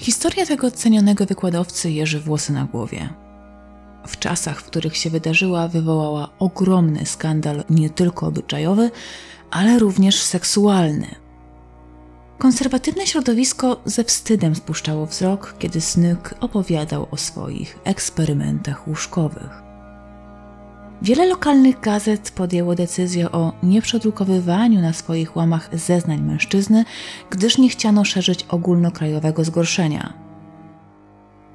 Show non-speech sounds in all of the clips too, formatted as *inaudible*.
Historia tego cenionego wykładowcy jeży włosy na głowie. W czasach, w których się wydarzyła, wywołała ogromny skandal nie tylko obyczajowy, ale również seksualny. Konserwatywne środowisko ze wstydem spuszczało wzrok, kiedy Snook opowiadał o swoich eksperymentach łóżkowych. Wiele lokalnych gazet podjęło decyzję o nieprzedrukowywaniu na swoich łamach zeznań mężczyzny, gdyż nie chciano szerzyć ogólnokrajowego zgorszenia.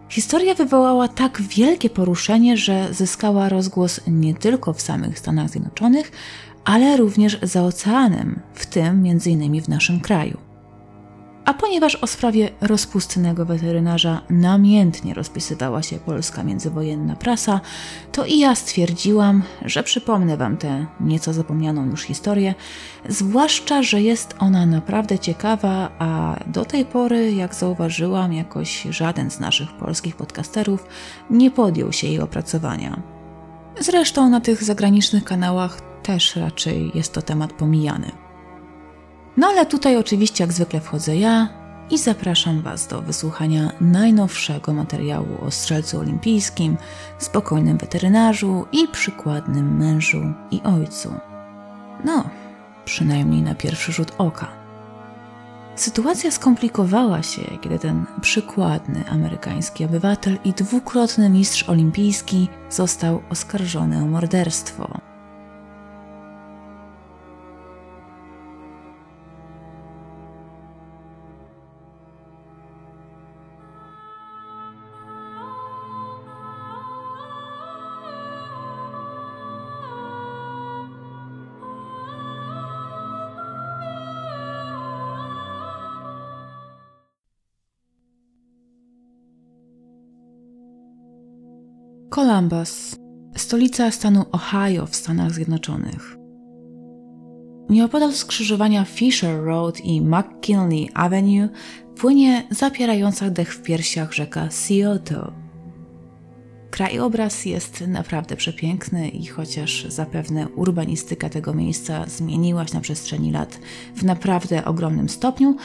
Historia wywołała tak wielkie poruszenie, że zyskała rozgłos nie tylko w samych Stanach Zjednoczonych, ale również za oceanem, w tym m.in. w naszym kraju. A ponieważ o sprawie rozpustnego weterynarza namiętnie rozpisywała się polska międzywojenna prasa, to i ja stwierdziłam, że przypomnę Wam tę nieco zapomnianą już historię, zwłaszcza, że jest ona naprawdę ciekawa, a do tej pory, jak zauważyłam, jakoś żaden z naszych polskich podcasterów nie podjął się jej opracowania. Zresztą na tych zagranicznych kanałach też raczej jest to temat pomijany. No ale tutaj oczywiście jak zwykle wchodzę ja i zapraszam Was do wysłuchania najnowszego materiału o strzelcu olimpijskim, spokojnym weterynarzu i przykładnym mężu i ojcu. No, przynajmniej na pierwszy rzut oka. Sytuacja skomplikowała się, kiedy ten przykładny amerykański obywatel i dwukrotny mistrz olimpijski został oskarżony o morderstwo. Columbus, stolica stanu Ohio w Stanach Zjednoczonych. Nieopodal skrzyżowania Fisher Road i McKinley Avenue płynie zapierająca dech w piersiach rzeka Scioto. Krajobraz jest naprawdę przepiękny i chociaż zapewne urbanistyka tego miejsca zmieniła się na przestrzeni lat w naprawdę ogromnym stopniu,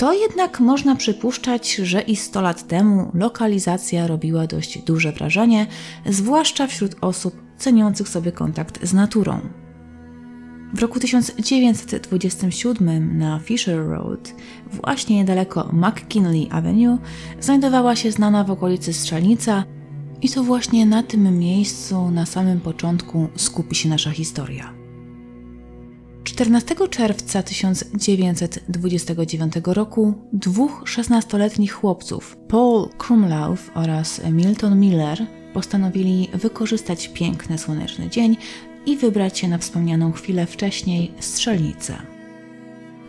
to jednak można przypuszczać, że i 100 lat temu lokalizacja robiła dość duże wrażenie, zwłaszcza wśród osób ceniących sobie kontakt z naturą. W roku 1927 na Fisher Road, właśnie niedaleko McKinley Avenue, znajdowała się znana w okolicy strzelnica, i to właśnie na tym miejscu, na samym początku, skupi się nasza historia. 14 czerwca 1929 roku dwóch 16-letnich chłopców, Paul Krumlauf oraz Milton Miller, postanowili wykorzystać piękny słoneczny dzień i wybrać się na wspomnianą chwilę wcześniej strzelnicę.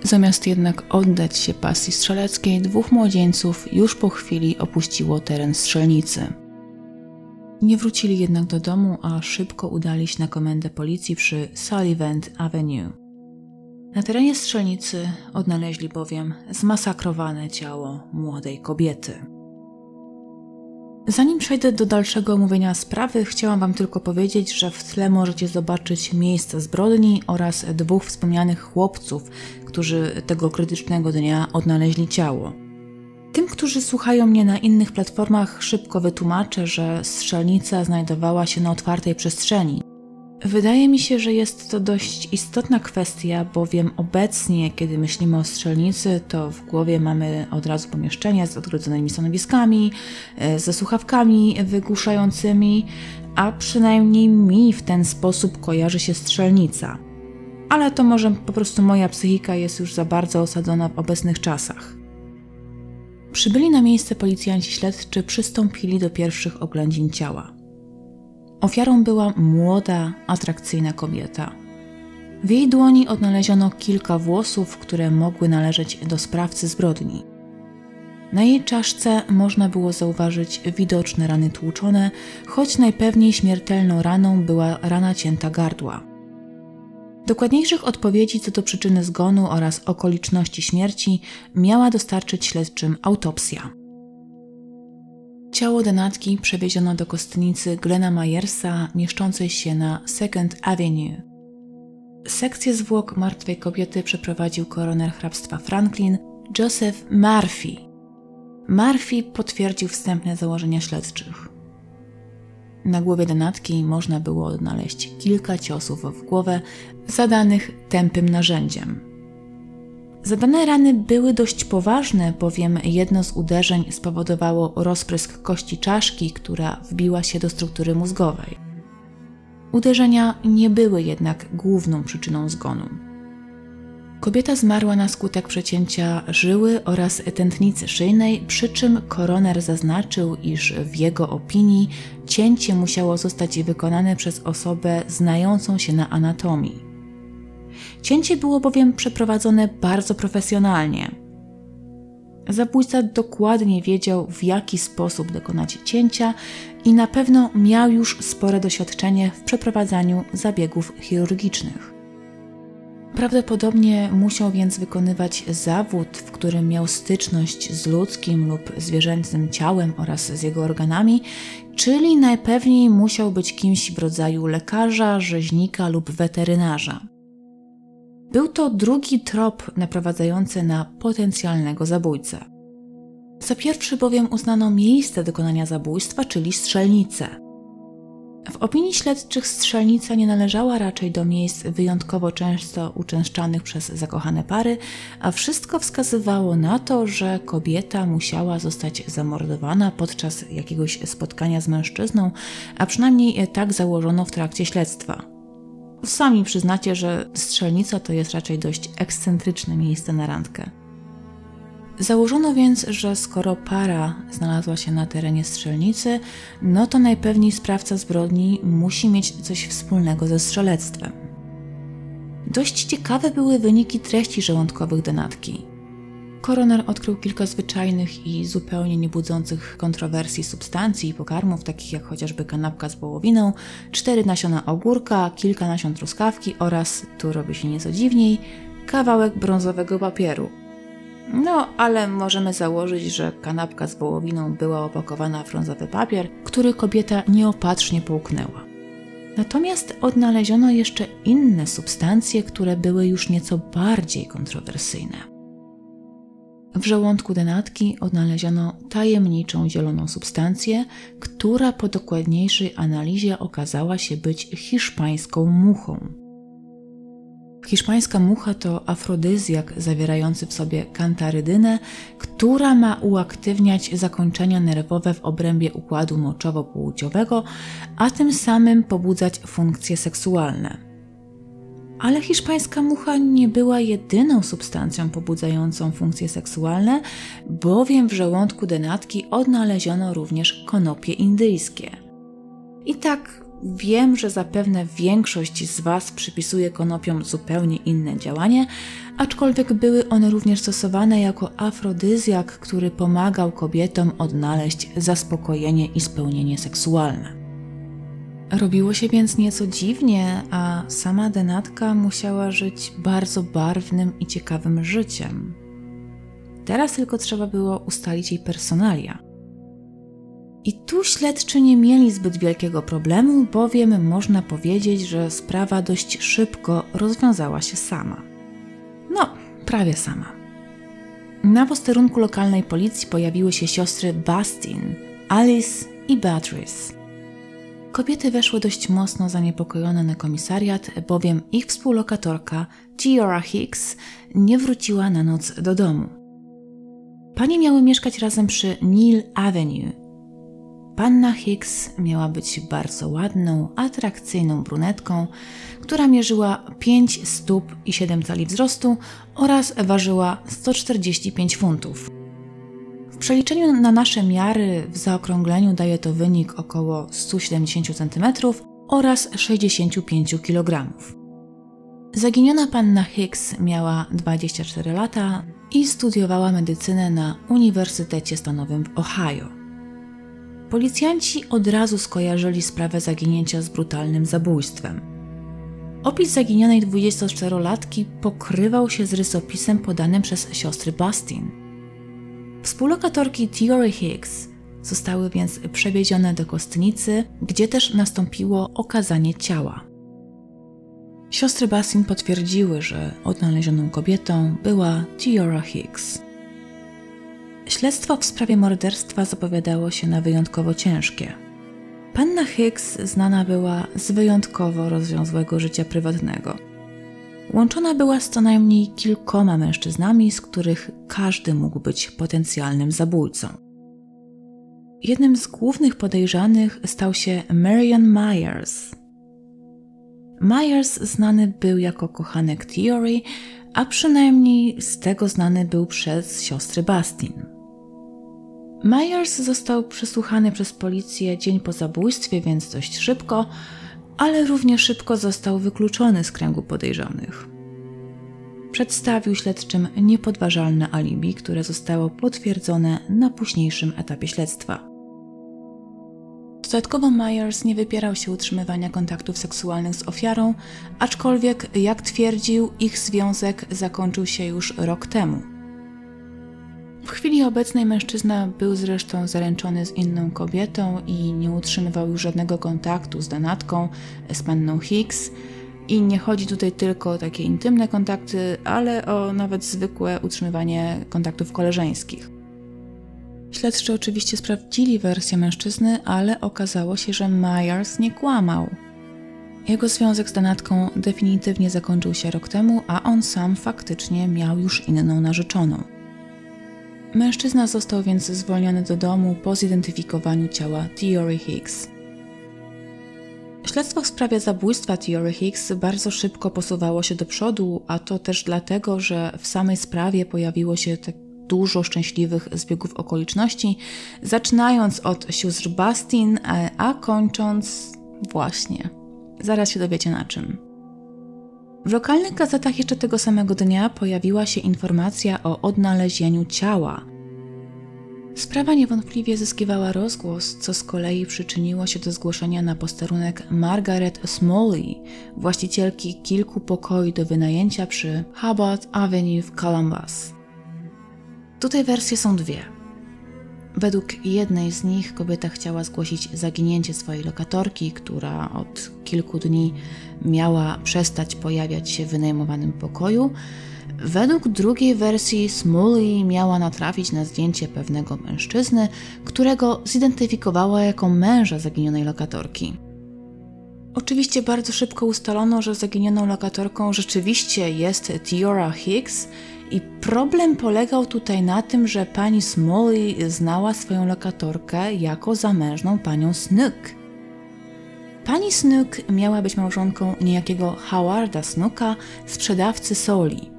Zamiast jednak oddać się pasji strzeleckiej, dwóch młodzieńców już po chwili opuściło teren strzelnicy. Nie wrócili jednak do domu, a szybko udali się na komendę policji przy Sullivan Avenue. Na terenie strzelnicy odnaleźli bowiem zmasakrowane ciało młodej kobiety. Zanim przejdę do dalszego omówienia sprawy, chciałam Wam tylko powiedzieć, że w tle możecie zobaczyć miejsce zbrodni oraz dwóch wspomnianych chłopców, którzy tego krytycznego dnia odnaleźli ciało. Tym, którzy słuchają mnie na innych platformach, szybko wytłumaczę, że strzelnica znajdowała się na otwartej przestrzeni, Wydaje mi się, że jest to dość istotna kwestia, bowiem obecnie, kiedy myślimy o strzelnicy, to w głowie mamy od razu pomieszczenie z odgrodzonymi stanowiskami, e, ze słuchawkami wygłuszającymi, a przynajmniej mi w ten sposób kojarzy się strzelnica. Ale to może po prostu moja psychika jest już za bardzo osadzona w obecnych czasach. Przybyli na miejsce policjanci śledczy przystąpili do pierwszych oględzin ciała. Ofiarą była młoda, atrakcyjna kobieta. W jej dłoni odnaleziono kilka włosów, które mogły należeć do sprawcy zbrodni. Na jej czaszce można było zauważyć widoczne rany tłuczone, choć najpewniej śmiertelną raną była rana cięta gardła. Dokładniejszych odpowiedzi co do przyczyny zgonu oraz okoliczności śmierci miała dostarczyć śledczym autopsja. Ciało denatki przewieziono do kostnicy Glena Myersa, mieszczącej się na Second Avenue. Sekcję zwłok martwej kobiety przeprowadził koroner hrabstwa Franklin Joseph Murphy. Murphy potwierdził wstępne założenia śledczych. Na głowie Donatki można było odnaleźć kilka ciosów w głowę zadanych tępym narzędziem. Zadane rany były dość poważne, bowiem jedno z uderzeń spowodowało rozprysk kości czaszki, która wbiła się do struktury mózgowej. Uderzenia nie były jednak główną przyczyną zgonu. Kobieta zmarła na skutek przecięcia żyły oraz tętnicy szyjnej, przy czym koroner zaznaczył, iż w jego opinii cięcie musiało zostać wykonane przez osobę znającą się na anatomii. Cięcie było bowiem przeprowadzone bardzo profesjonalnie. Zabójca dokładnie wiedział, w jaki sposób dokonać cięcia i na pewno miał już spore doświadczenie w przeprowadzaniu zabiegów chirurgicznych. Prawdopodobnie musiał więc wykonywać zawód, w którym miał styczność z ludzkim lub zwierzęcym ciałem oraz z jego organami, czyli najpewniej musiał być kimś w rodzaju lekarza, rzeźnika lub weterynarza. Był to drugi trop naprowadzający na potencjalnego zabójcę. Za pierwszy bowiem uznano miejsce dokonania zabójstwa, czyli strzelnicę. W opinii śledczych strzelnica nie należała raczej do miejsc wyjątkowo często uczęszczanych przez zakochane pary, a wszystko wskazywało na to, że kobieta musiała zostać zamordowana podczas jakiegoś spotkania z mężczyzną, a przynajmniej tak założono w trakcie śledztwa. Sami przyznacie, że strzelnica to jest raczej dość ekscentryczne miejsce na randkę. Założono więc, że skoro para znalazła się na terenie strzelnicy, no to najpewniej sprawca zbrodni musi mieć coś wspólnego ze strzelectwem. Dość ciekawe były wyniki treści żołądkowych denatki. Koroner odkrył kilka zwyczajnych i zupełnie niebudzących kontrowersji substancji i pokarmów, takich jak chociażby kanapka z wołowiną, cztery nasiona ogórka, kilka nasion truskawki oraz, tu robi się nieco dziwniej, kawałek brązowego papieru. No, ale możemy założyć, że kanapka z wołowiną była opakowana w brązowy papier, który kobieta nieopatrznie połknęła. Natomiast odnaleziono jeszcze inne substancje, które były już nieco bardziej kontrowersyjne. W żołądku denatki odnaleziono tajemniczą zieloną substancję, która po dokładniejszej analizie okazała się być hiszpańską muchą. Hiszpańska mucha to afrodyzjak zawierający w sobie kantarydynę, która ma uaktywniać zakończenia nerwowe w obrębie układu moczowo-płciowego, a tym samym pobudzać funkcje seksualne. Ale hiszpańska mucha nie była jedyną substancją pobudzającą funkcje seksualne, bowiem w żołądku denatki odnaleziono również konopie indyjskie. I tak wiem, że zapewne większość z Was przypisuje konopiom zupełnie inne działanie, aczkolwiek były one również stosowane jako afrodyzjak, który pomagał kobietom odnaleźć zaspokojenie i spełnienie seksualne. Robiło się więc nieco dziwnie, a sama denatka musiała żyć bardzo barwnym i ciekawym życiem. Teraz tylko trzeba było ustalić jej personalia. I tu śledczy nie mieli zbyt wielkiego problemu, bowiem można powiedzieć, że sprawa dość szybko rozwiązała się sama. No, prawie sama. Na posterunku lokalnej policji pojawiły się siostry Bastin, Alice i Beatrice. Kobiety weszły dość mocno zaniepokojone na komisariat, bowiem ich współlokatorka, Giora Hicks, nie wróciła na noc do domu. Panie miały mieszkać razem przy Neil Avenue. Panna Hicks miała być bardzo ładną, atrakcyjną brunetką, która mierzyła 5 stóp i 7 cali wzrostu oraz ważyła 145 funtów przeliczeniu na nasze miary w zaokrągleniu daje to wynik około 170 cm oraz 65 kg. Zaginiona panna Hicks miała 24 lata i studiowała medycynę na Uniwersytecie Stanowym w Ohio. Policjanci od razu skojarzyli sprawę zaginięcia z brutalnym zabójstwem. Opis zaginionej 24-latki pokrywał się z rysopisem podanym przez siostry Bastin – Współlokatorki Theory Hicks zostały więc przewiezione do kostnicy, gdzie też nastąpiło okazanie ciała. Siostry Bassin potwierdziły, że odnalezioną kobietą była Tiora Hicks. Śledztwo w sprawie morderstwa zapowiadało się na wyjątkowo ciężkie. Panna Hicks znana była z wyjątkowo rozwiązłego życia prywatnego. Łączona była z co najmniej kilkoma mężczyznami, z których każdy mógł być potencjalnym zabójcą. Jednym z głównych podejrzanych stał się Marion Myers. Myers znany był jako kochanek Theory, a przynajmniej z tego znany był przez siostry Bastin. Myers został przesłuchany przez policję dzień po zabójstwie, więc dość szybko, ale równie szybko został wykluczony z kręgu podejrzanych. Przedstawił śledczym niepodważalne alibi, które zostało potwierdzone na późniejszym etapie śledztwa. Dodatkowo Myers nie wypierał się utrzymywania kontaktów seksualnych z ofiarą, aczkolwiek, jak twierdził, ich związek zakończył się już rok temu. W chwili obecnej mężczyzna był zresztą zaręczony z inną kobietą i nie utrzymywał już żadnego kontaktu z danatką, z panną Hicks. I nie chodzi tutaj tylko o takie intymne kontakty, ale o nawet zwykłe utrzymywanie kontaktów koleżeńskich. Śledczy oczywiście sprawdzili wersję mężczyzny, ale okazało się, że Myers nie kłamał. Jego związek z Danatką definitywnie zakończył się rok temu, a on sam faktycznie miał już inną narzeczoną. Mężczyzna został więc zwolniony do domu po zidentyfikowaniu ciała Theory Hicks. Śledztwo w sprawie zabójstwa Theory Hicks bardzo szybko posuwało się do przodu, a to też dlatego, że w samej sprawie pojawiło się tak dużo szczęśliwych zbiegów okoliczności, zaczynając od sióstr Bastin, a kończąc właśnie. Zaraz się dowiecie na czym. W lokalnych gazetach jeszcze tego samego dnia pojawiła się informacja o odnalezieniu ciała. Sprawa niewątpliwie zyskiwała rozgłos, co z kolei przyczyniło się do zgłoszenia na posterunek Margaret Smalley, właścicielki kilku pokoi do wynajęcia przy Hubbard Avenue w Columbus. Tutaj wersje są dwie. Według jednej z nich kobieta chciała zgłosić zaginięcie swojej lokatorki, która od kilku dni miała przestać pojawiać się w wynajmowanym pokoju. Według drugiej wersji Smully miała natrafić na zdjęcie pewnego mężczyzny, którego zidentyfikowała jako męża zaginionej lokatorki. Oczywiście bardzo szybko ustalono, że zaginioną lokatorką rzeczywiście jest Tiora Hicks i problem polegał tutaj na tym, że pani Smalley znała swoją lokatorkę jako zamężną panią Snook. Pani Snook miała być małżonką niejakiego Howarda Snooka, sprzedawcy soli.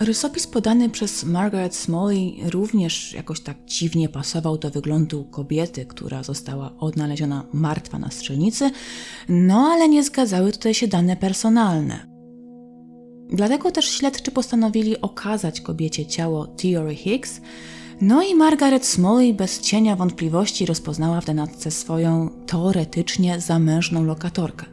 Rysopis podany przez Margaret Smalley również jakoś tak dziwnie pasował do wyglądu kobiety, która została odnaleziona martwa na strzelnicy, no ale nie zgadzały tutaj się dane personalne. Dlatego też śledczy postanowili okazać kobiecie ciało Theory Hicks, no i Margaret Smalley bez cienia wątpliwości rozpoznała w denatce swoją teoretycznie zamężną lokatorkę.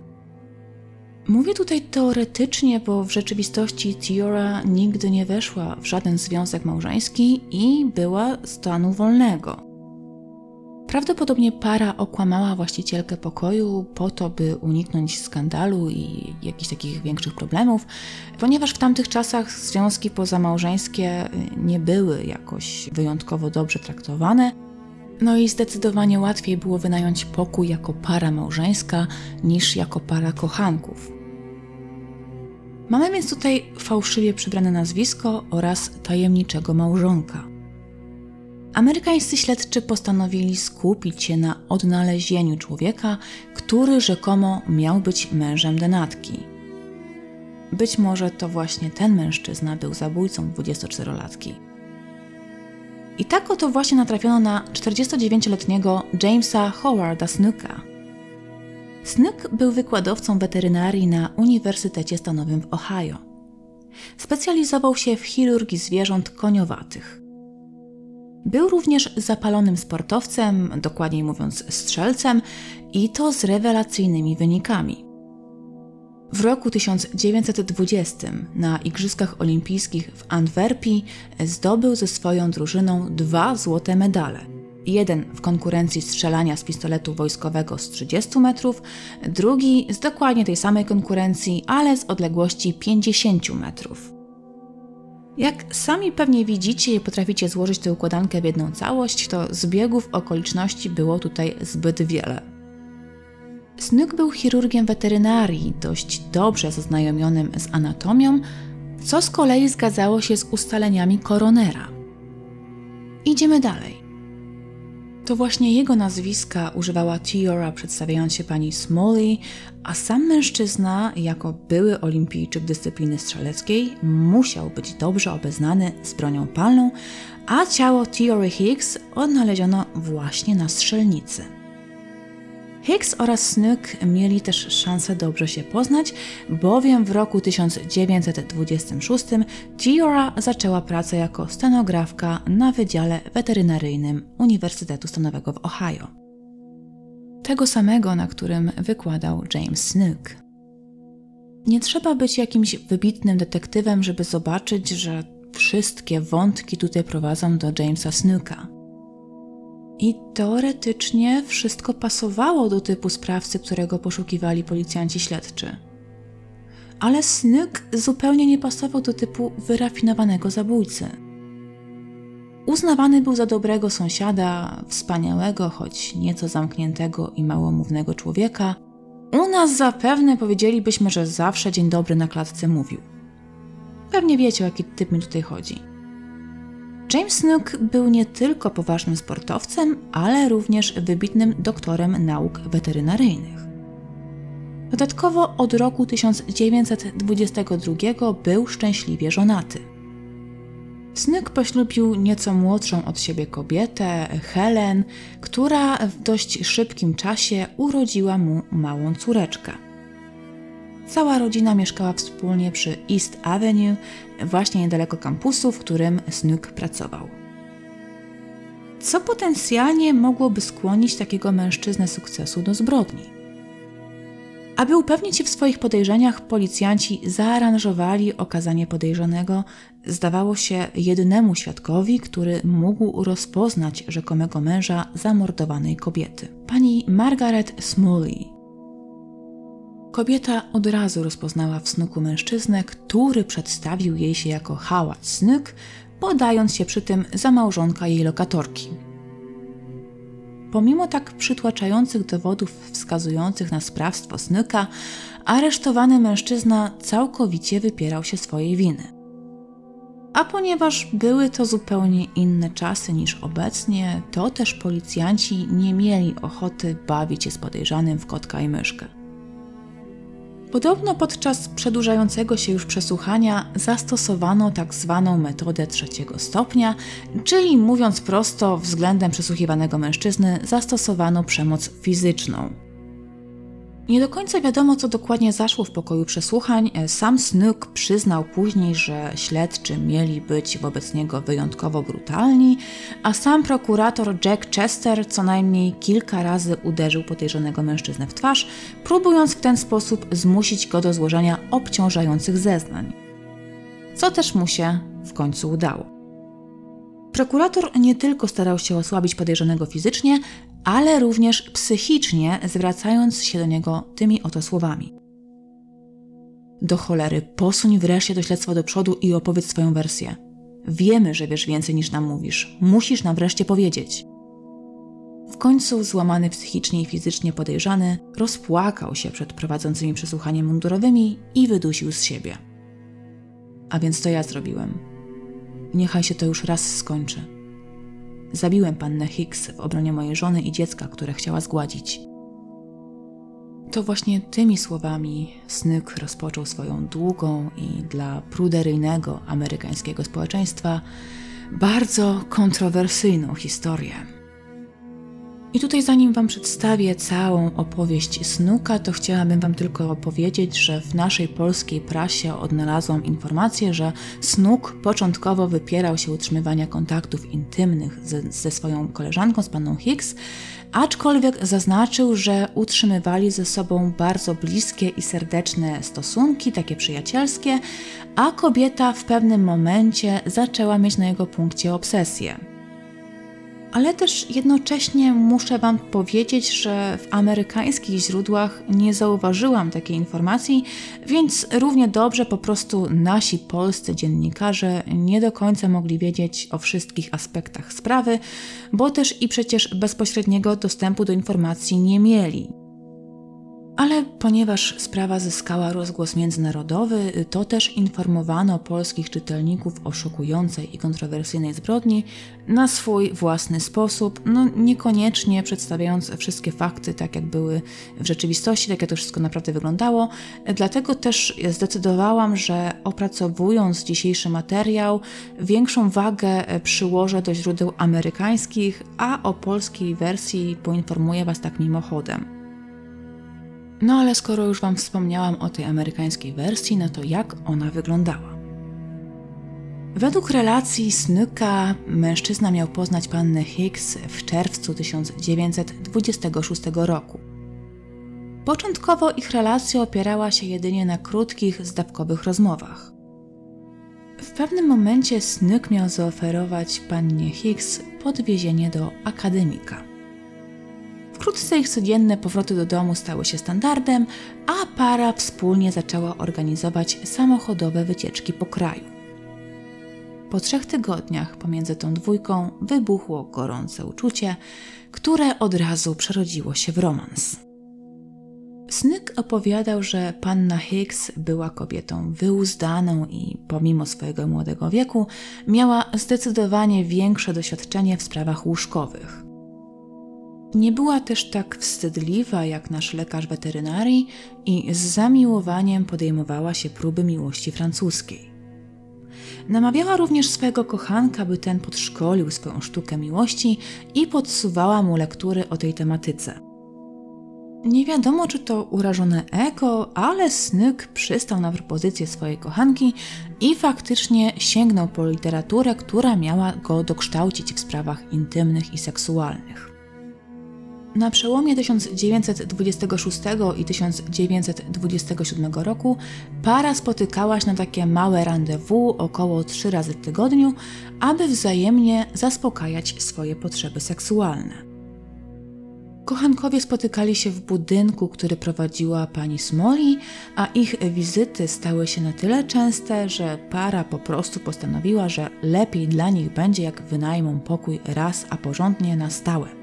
Mówię tutaj teoretycznie, bo w rzeczywistości Tiora nigdy nie weszła w żaden związek małżeński i była stanu wolnego. Prawdopodobnie para okłamała właścicielkę pokoju po to, by uniknąć skandalu i jakichś takich większych problemów, ponieważ w tamtych czasach związki pozamałżeńskie nie były jakoś wyjątkowo dobrze traktowane. No i zdecydowanie łatwiej było wynająć pokój jako para małżeńska niż jako para kochanków. Mamy więc tutaj fałszywie przybrane nazwisko oraz tajemniczego małżonka. Amerykańscy śledczy postanowili skupić się na odnalezieniu człowieka, który rzekomo miał być mężem denatki. Być może to właśnie ten mężczyzna był zabójcą 24-latki. I tak oto właśnie natrafiono na 49-letniego Jamesa Howarda Snooka. Snook był wykładowcą weterynarii na Uniwersytecie Stanowym w Ohio. Specjalizował się w chirurgii zwierząt koniowatych. Był również zapalonym sportowcem, dokładniej mówiąc strzelcem, i to z rewelacyjnymi wynikami. W roku 1920 na Igrzyskach Olimpijskich w Antwerpii zdobył ze swoją drużyną dwa złote medale. Jeden w konkurencji strzelania z pistoletu wojskowego z 30 metrów, drugi z dokładnie tej samej konkurencji, ale z odległości 50 metrów. Jak sami pewnie widzicie i potraficie złożyć tę układankę w jedną całość, to zbiegów okoliczności było tutaj zbyt wiele. Snook był chirurgiem weterynarii, dość dobrze zaznajomionym z anatomią, co z kolei zgadzało się z ustaleniami koronera. Idziemy dalej. To właśnie jego nazwiska używała Tiora, przedstawiając się pani Smalley, a sam mężczyzna, jako były olimpijczyk dyscypliny strzeleckiej, musiał być dobrze obeznany z bronią palną, a ciało Tiory Higgs odnaleziono właśnie na strzelnicy. Hicks oraz Snook mieli też szansę dobrze się poznać, bowiem w roku 1926 Tiora zaczęła pracę jako stenografka na Wydziale Weterynaryjnym Uniwersytetu Stanowego w Ohio. Tego samego, na którym wykładał James Snook. Nie trzeba być jakimś wybitnym detektywem, żeby zobaczyć, że wszystkie wątki tutaj prowadzą do Jamesa Snooka. I teoretycznie wszystko pasowało do typu sprawcy, którego poszukiwali policjanci śledczy. Ale Snook zupełnie nie pasował do typu wyrafinowanego zabójcy. Uznawany był za dobrego sąsiada, wspaniałego, choć nieco zamkniętego i małomównego człowieka. U nas zapewne powiedzielibyśmy, że zawsze dzień dobry na klatce mówił. Pewnie wiecie, o jaki typ mi tutaj chodzi. James Snook był nie tylko poważnym sportowcem, ale również wybitnym doktorem nauk weterynaryjnych. Dodatkowo od roku 1922 był szczęśliwie żonaty. Snook poślubił nieco młodszą od siebie kobietę, Helen, która w dość szybkim czasie urodziła mu małą córeczkę. Cała rodzina mieszkała wspólnie przy East Avenue, właśnie niedaleko kampusu, w którym Snook pracował. Co potencjalnie mogłoby skłonić takiego mężczyznę sukcesu do zbrodni? Aby upewnić się w swoich podejrzeniach, policjanci zaaranżowali okazanie podejrzanego, zdawało się, jednemu świadkowi, który mógł rozpoznać rzekomego męża zamordowanej kobiety. Pani Margaret Smalley, Kobieta od razu rozpoznała w snuku mężczyznę, który przedstawił jej się jako Howard Snook, podając się przy tym za małżonka jej lokatorki. Pomimo tak przytłaczających dowodów wskazujących na sprawstwo Snooka, aresztowany mężczyzna całkowicie wypierał się swojej winy. A ponieważ były to zupełnie inne czasy niż obecnie, to też policjanci nie mieli ochoty bawić się z podejrzanym w kotka i myszkę. Podobno podczas przedłużającego się już przesłuchania zastosowano tak zwaną metodę trzeciego stopnia, czyli mówiąc prosto, względem przesłuchiwanego mężczyzny zastosowano przemoc fizyczną. Nie do końca wiadomo, co dokładnie zaszło w pokoju przesłuchań. Sam Snook przyznał później, że śledczy mieli być wobec niego wyjątkowo brutalni, a sam prokurator Jack Chester co najmniej kilka razy uderzył podejrzanego mężczyznę w twarz, próbując w ten sposób zmusić go do złożenia obciążających zeznań. Co też mu się w końcu udało. Prokurator nie tylko starał się osłabić podejrzanego fizycznie, ale również psychicznie, zwracając się do niego tymi oto słowami. Do cholery, posuń wreszcie to śledztwo do przodu i opowiedz swoją wersję. Wiemy, że wiesz więcej niż nam mówisz. Musisz nam wreszcie powiedzieć. W końcu, złamany psychicznie i fizycznie podejrzany, rozpłakał się przed prowadzącymi przesłuchanie mundurowymi i wydusił z siebie. A więc to ja zrobiłem. Niechaj się to już raz skończy. Zabiłem pannę Hicks w obronie mojej żony i dziecka, które chciała zgładzić. To właśnie tymi słowami Snyk rozpoczął swoją długą i dla pruderyjnego amerykańskiego społeczeństwa bardzo kontrowersyjną historię. I tutaj, zanim Wam przedstawię całą opowieść Snuka, to chciałabym Wam tylko powiedzieć, że w naszej polskiej prasie odnalazłam informację, że Snuk początkowo wypierał się utrzymywania kontaktów intymnych ze, ze swoją koleżanką, z panną Hicks, aczkolwiek zaznaczył, że utrzymywali ze sobą bardzo bliskie i serdeczne stosunki, takie przyjacielskie, a kobieta w pewnym momencie zaczęła mieć na jego punkcie obsesję. Ale też jednocześnie muszę Wam powiedzieć, że w amerykańskich źródłach nie zauważyłam takiej informacji, więc równie dobrze po prostu nasi polscy dziennikarze nie do końca mogli wiedzieć o wszystkich aspektach sprawy, bo też i przecież bezpośredniego dostępu do informacji nie mieli. Ale ponieważ sprawa zyskała rozgłos międzynarodowy, to też informowano polskich czytelników o szokującej i kontrowersyjnej zbrodni na swój własny sposób, no niekoniecznie przedstawiając wszystkie fakty tak, jak były w rzeczywistości, tak jak to wszystko naprawdę wyglądało. Dlatego też zdecydowałam, że opracowując dzisiejszy materiał, większą wagę przyłożę do źródeł amerykańskich, a o polskiej wersji poinformuję Was tak mimochodem. No ale skoro już Wam wspomniałam o tej amerykańskiej wersji, no to jak ona wyglądała? Według relacji Snooka mężczyzna miał poznać pannę Hicks w czerwcu 1926 roku. Początkowo ich relacja opierała się jedynie na krótkich, zdawkowych rozmowach. W pewnym momencie Snook miał zaoferować pannie Hicks podwiezienie do akademika. Wkrótce ich codzienne powroty do domu stały się standardem, a para wspólnie zaczęła organizować samochodowe wycieczki po kraju. Po trzech tygodniach pomiędzy tą dwójką wybuchło gorące uczucie, które od razu przerodziło się w romans. Snyk opowiadał, że panna Hicks była kobietą wyuzdaną i pomimo swojego młodego wieku miała zdecydowanie większe doświadczenie w sprawach łóżkowych. Nie była też tak wstydliwa jak nasz lekarz weterynarii i z zamiłowaniem podejmowała się próby miłości francuskiej. Namawiała również swojego kochanka, by ten podszkolił swoją sztukę miłości i podsuwała mu lektury o tej tematyce. Nie wiadomo, czy to urażone ego, ale Snyk przystał na propozycję swojej kochanki i faktycznie sięgnął po literaturę, która miała go dokształcić w sprawach intymnych i seksualnych. Na przełomie 1926 i 1927 roku para spotykała się na takie małe rendezvous około trzy razy w tygodniu, aby wzajemnie zaspokajać swoje potrzeby seksualne. Kochankowie spotykali się w budynku, który prowadziła pani Smoli, a ich wizyty stały się na tyle częste, że para po prostu postanowiła, że lepiej dla nich będzie, jak wynajmą pokój raz, a porządnie na stałe.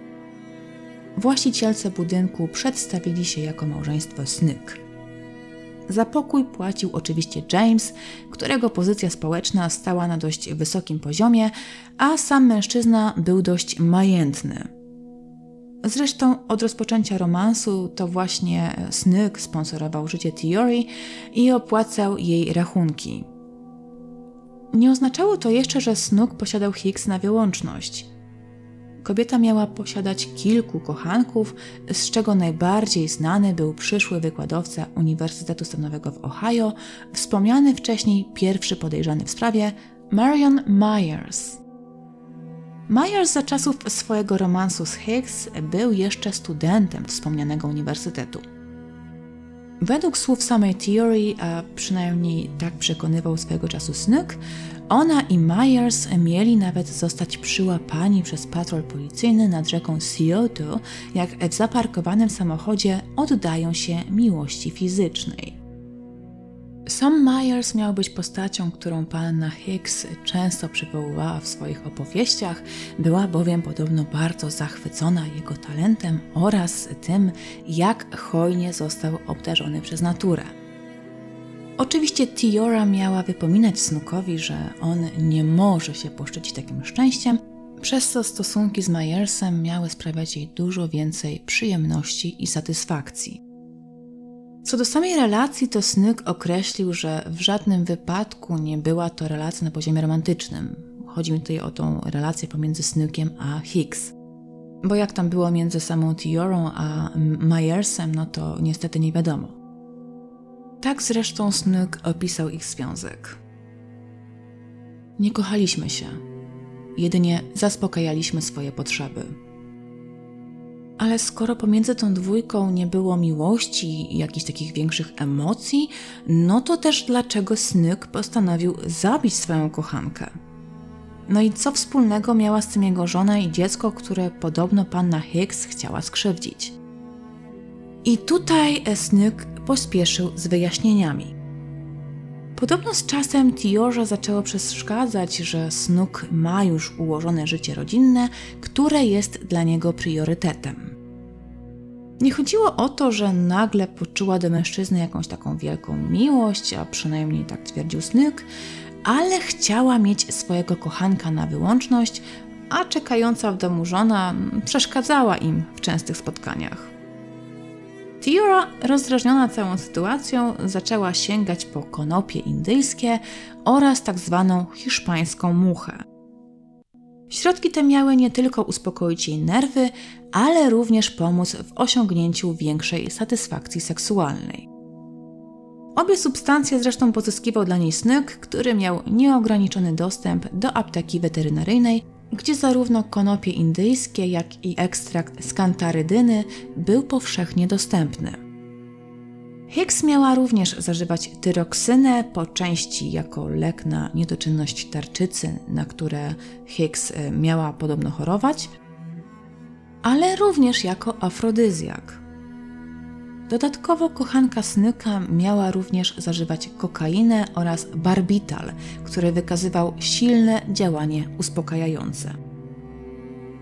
Właścicielce budynku przedstawili się jako małżeństwo Snyk. Za pokój płacił oczywiście James, którego pozycja społeczna stała na dość wysokim poziomie, a sam mężczyzna był dość majętny. Zresztą od rozpoczęcia romansu to właśnie Snyk sponsorował życie Theory i opłacał jej rachunki. Nie oznaczało to jeszcze, że Snook posiadał Hicks na wyłączność. Kobieta miała posiadać kilku kochanków, z czego najbardziej znany był przyszły wykładowca Uniwersytetu Stanowego w Ohio, wspomniany wcześniej pierwszy podejrzany w sprawie, Marion Myers. Myers za czasów swojego romansu z Hicks był jeszcze studentem wspomnianego uniwersytetu. Według słów samej Theory, a przynajmniej tak przekonywał swego czasu Snook, ona i Myers mieli nawet zostać przyłapani przez patrol policyjny nad rzeką Scioto, jak w zaparkowanym samochodzie oddają się miłości fizycznej. Sam Myers miał być postacią, którą panna Hicks często przywoływała w swoich opowieściach, była bowiem podobno bardzo zachwycona jego talentem oraz tym, jak hojnie został obdarzony przez naturę. Oczywiście Tiora miała wypominać Snookowi, że on nie może się poszczycić takim szczęściem, przez co stosunki z Myersem miały sprawiać jej dużo więcej przyjemności i satysfakcji. Co do samej relacji, to Snook określił, że w żadnym wypadku nie była to relacja na poziomie romantycznym. Chodzi mi tutaj o tą relację pomiędzy Snookiem a Hicks. Bo jak tam było między samą Tiorą a Myersem, no to niestety nie wiadomo. Tak zresztą Snook opisał ich związek. Nie kochaliśmy się, jedynie zaspokajaliśmy swoje potrzeby. Ale skoro pomiędzy tą dwójką nie było miłości i jakichś takich większych emocji, no to też dlaczego Snook postanowił zabić swoją kochankę? No i co wspólnego miała z tym jego żona i dziecko, które podobno panna Hicks chciała skrzywdzić? I tutaj Snook pospieszył z wyjaśnieniami. Podobno z czasem Tiorze zaczęło przeszkadzać, że Snook ma już ułożone życie rodzinne, które jest dla niego priorytetem. Nie chodziło o to, że nagle poczuła do mężczyzny jakąś taką wielką miłość, a przynajmniej tak twierdził Snook, ale chciała mieć swojego kochanka na wyłączność, a czekająca w domu żona przeszkadzała im w częstych spotkaniach. Tiora, rozdrażniona całą sytuacją, zaczęła sięgać po konopie indyjskie oraz tak zwaną hiszpańską muchę. Środki te miały nie tylko uspokoić jej nerwy, ale również pomóc w osiągnięciu większej satysfakcji seksualnej. Obie substancje zresztą pozyskiwał dla niej Snook, który miał nieograniczony dostęp do apteki weterynaryjnej, gdzie zarówno konopie indyjskie, jak i ekstrakt z kantarydyny był powszechnie dostępny. Hicks miała również zażywać tyroksynę, po części jako lek na niedoczynność tarczycy, na które Hicks e, miała podobno chorować, ale również jako afrodyzjak. Dodatkowo kochanka Snyka miała również zażywać kokainę oraz barbital, który wykazywał silne działanie uspokajające.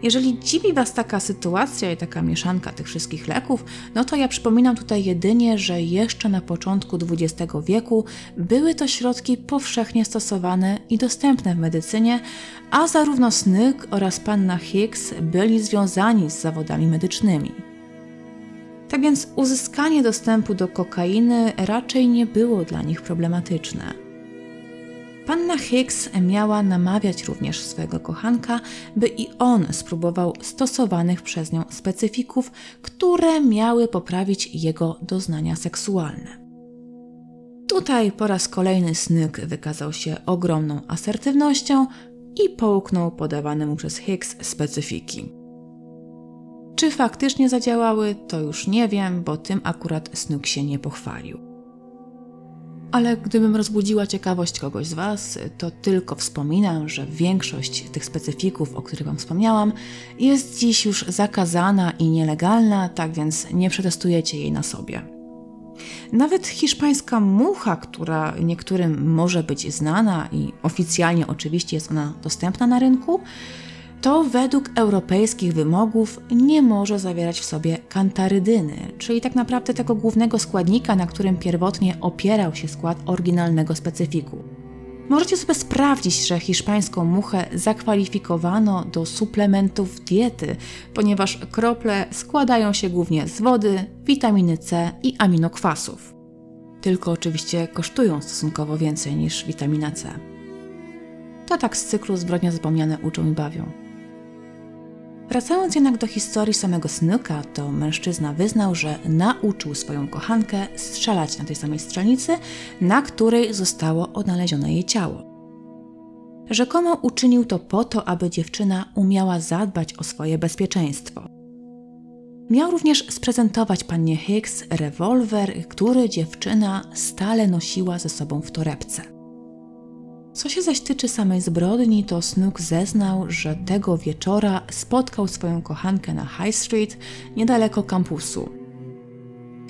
Jeżeli dziwi Was taka sytuacja i taka mieszanka tych wszystkich leków, no to ja przypominam tutaj jedynie, że jeszcze na początku XX wieku były to środki powszechnie stosowane i dostępne w medycynie, a zarówno Snyk oraz panna Hicks byli związani z zawodami medycznymi. Tak więc uzyskanie dostępu do kokainy raczej nie było dla nich problematyczne. Panna Hicks miała namawiać również swojego kochanka, by i on spróbował stosowanych przez nią specyfików, które miały poprawić jego doznania seksualne. Tutaj po raz kolejny Snyk wykazał się ogromną asertywnością i połknął podawane mu przez Hicks specyfiki. Czy faktycznie zadziałały, to już nie wiem, bo tym akurat Snook się nie pochwalił. Ale gdybym rozbudziła ciekawość kogoś z Was, to tylko wspominam, że większość tych specyfików, o których Wam wspomniałam, jest dziś już zakazana i nielegalna, tak więc nie przetestujecie jej na sobie. Nawet hiszpańska mucha, która niektórym może być znana i oficjalnie oczywiście jest ona dostępna na rynku, to według europejskich wymogów nie może zawierać w sobie kantarydyny, czyli tak naprawdę tego głównego składnika, na którym pierwotnie opierał się skład oryginalnego specyfiku. Możecie sobie sprawdzić, że hiszpańską muchę zakwalifikowano do suplementów diety, ponieważ krople składają się głównie z wody, witaminy C i aminokwasów. Tylko oczywiście kosztują stosunkowo więcej niż witamina C. To tak z cyklu zbrodnia zapomniane uczą i bawią. Wracając jednak do historii samego Snooka, to mężczyzna wyznał, że nauczył swoją kochankę strzelać na tej samej strzelnicy, na której zostało odnalezione jej ciało. Rzekomo uczynił to po to, aby dziewczyna umiała zadbać o swoje bezpieczeństwo. Miał również sprezentować pannie Hicks rewolwer, który dziewczyna stale nosiła ze sobą w torebce. Co się zaś tyczy samej zbrodni, to Snook zeznał, że tego wieczora spotkał swoją kochankę na High Street niedaleko kampusu.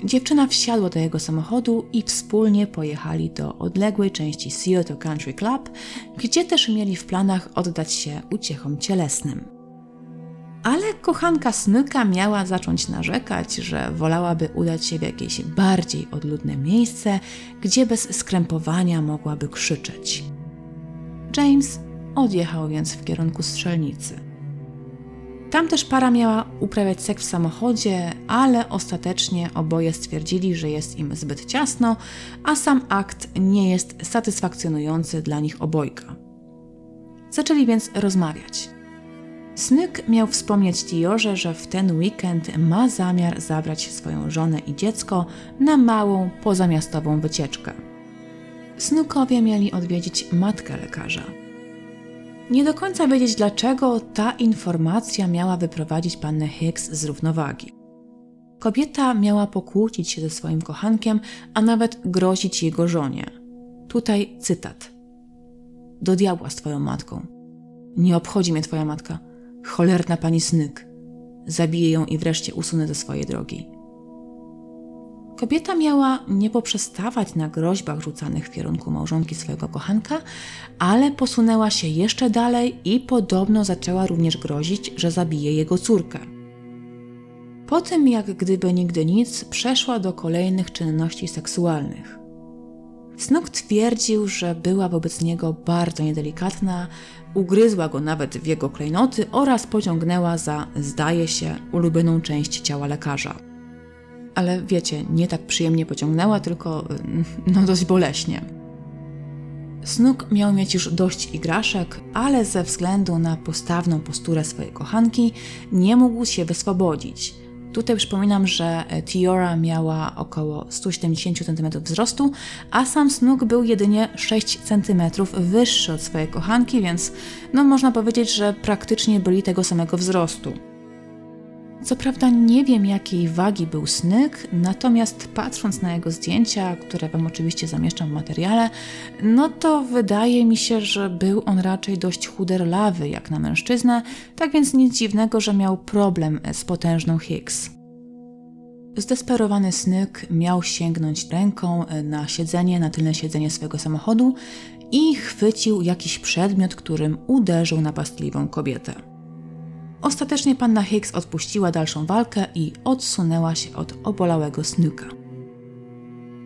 Dziewczyna wsiadła do jego samochodu i wspólnie pojechali do odległej części Seattle Country Club, gdzie też mieli w planach oddać się uciechom cielesnym. Ale kochanka Snooka miała zacząć narzekać, że wolałaby udać się w jakieś bardziej odludne miejsce, gdzie bez skrępowania mogłaby krzyczeć. James odjechał więc w kierunku strzelnicy. Tam też para miała uprawiać seks w samochodzie, ale ostatecznie oboje stwierdzili, że jest im zbyt ciasno, a sam akt nie jest satysfakcjonujący dla nich obojga. Zaczęli więc rozmawiać. Snyk miał wspomnieć Tiorze, że w ten weekend ma zamiar zabrać swoją żonę i dziecko na małą, pozamiastową wycieczkę. Snukowie mieli odwiedzić matkę lekarza. Nie do końca wiedzieć dlaczego ta informacja miała wyprowadzić pannę Hicks z równowagi. Kobieta miała pokłócić się ze swoim kochankiem, a nawet grozić jego żonie. Tutaj cytat. Do diabła z twoją matką. Nie obchodzi mnie twoja matka. Cholerna pani Snyk. Zabiję ją i wreszcie usunę ze swojej drogi. Kobieta miała nie poprzestawać na groźbach rzucanych w kierunku małżonki swojego kochanka, ale posunęła się jeszcze dalej i podobno zaczęła również grozić, że zabije jego córkę. Po tym, jak gdyby nigdy nic, przeszła do kolejnych czynności seksualnych. Snook twierdził, że była wobec niego bardzo niedelikatna, ugryzła go nawet w jego klejnoty oraz pociągnęła za, zdaje się, ulubioną część ciała lekarza. Ale wiecie, nie tak przyjemnie pociągnęła, tylko no dość boleśnie. Snook miał mieć już dość igraszek, ale ze względu na postawną posturę swojej kochanki nie mógł się wyswobodzić – Tutaj przypominam, że Tiora miała około 170 cm wzrostu, a sam Snook był jedynie 6 cm wyższy od swojej kochanki, więc no można powiedzieć, że praktycznie byli tego samego wzrostu. Co prawda nie wiem jakiej wagi był Snyk, natomiast patrząc na jego zdjęcia, które Wam oczywiście zamieszczam w materiale, no to wydaje mi się, że był on raczej dość chuderlawy jak na mężczyznę, tak więc nic dziwnego, że miał problem z potężną Higgs. Zdesperowany Snyk miał sięgnąć ręką na siedzenie, na tylne siedzenie swojego samochodu i chwycił jakiś przedmiot, którym uderzył napastliwą kobietę. Ostatecznie panna Hicks odpuściła dalszą walkę i odsunęła się od obolałego Snooka.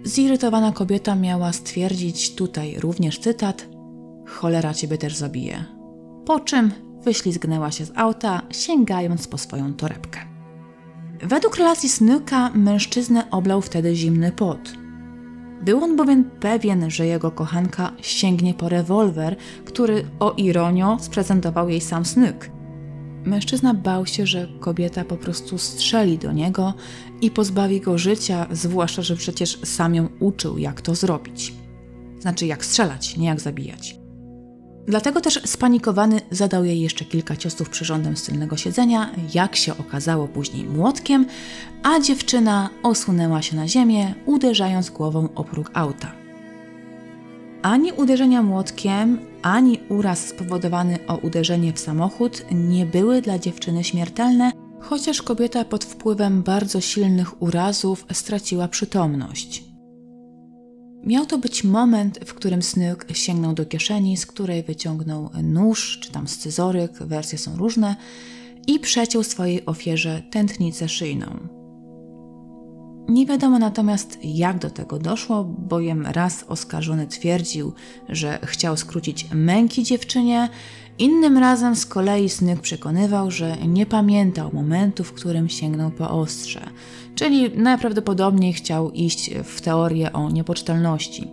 Zirytowana kobieta miała stwierdzić tutaj również cytat: Cholera ciebie też zabije. Po czym wyślizgnęła się z auta, sięgając po swoją torebkę. Według relacji Snooka mężczyznę oblał wtedy zimny pot. Był on bowiem pewien, że jego kochanka sięgnie po rewolwer, który o ironio sprezentował jej sam Snook – Mężczyzna bał się, że kobieta po prostu strzeli do niego i pozbawi go życia, zwłaszcza, że przecież sam ją uczył, jak to zrobić. Znaczy, jak strzelać, nie jak zabijać. Dlatego też spanikowany zadał jej jeszcze kilka ciosów przyrządem z tylnego siedzenia, jak się okazało później młotkiem, a dziewczyna osunęła się na ziemię, uderzając głową o próg auta. Ani uderzenia młotkiem, ani uraz spowodowany o uderzenie w samochód nie były dla dziewczyny śmiertelne, chociaż kobieta pod wpływem bardzo silnych urazów straciła przytomność. Miał to być moment, w którym Snyk sięgnął do kieszeni, z której wyciągnął nóż czy tam scyzoryk, wersje są różne, i przeciął swojej ofierze tętnicę szyjną. Nie wiadomo natomiast, jak do tego doszło, bowiem raz oskarżony twierdził, że chciał skrócić męki dziewczynie, innym razem z kolei Snyk przekonywał, że nie pamiętał momentu, w którym sięgnął po ostrze, czyli najprawdopodobniej chciał iść w teorię o niepocztalności.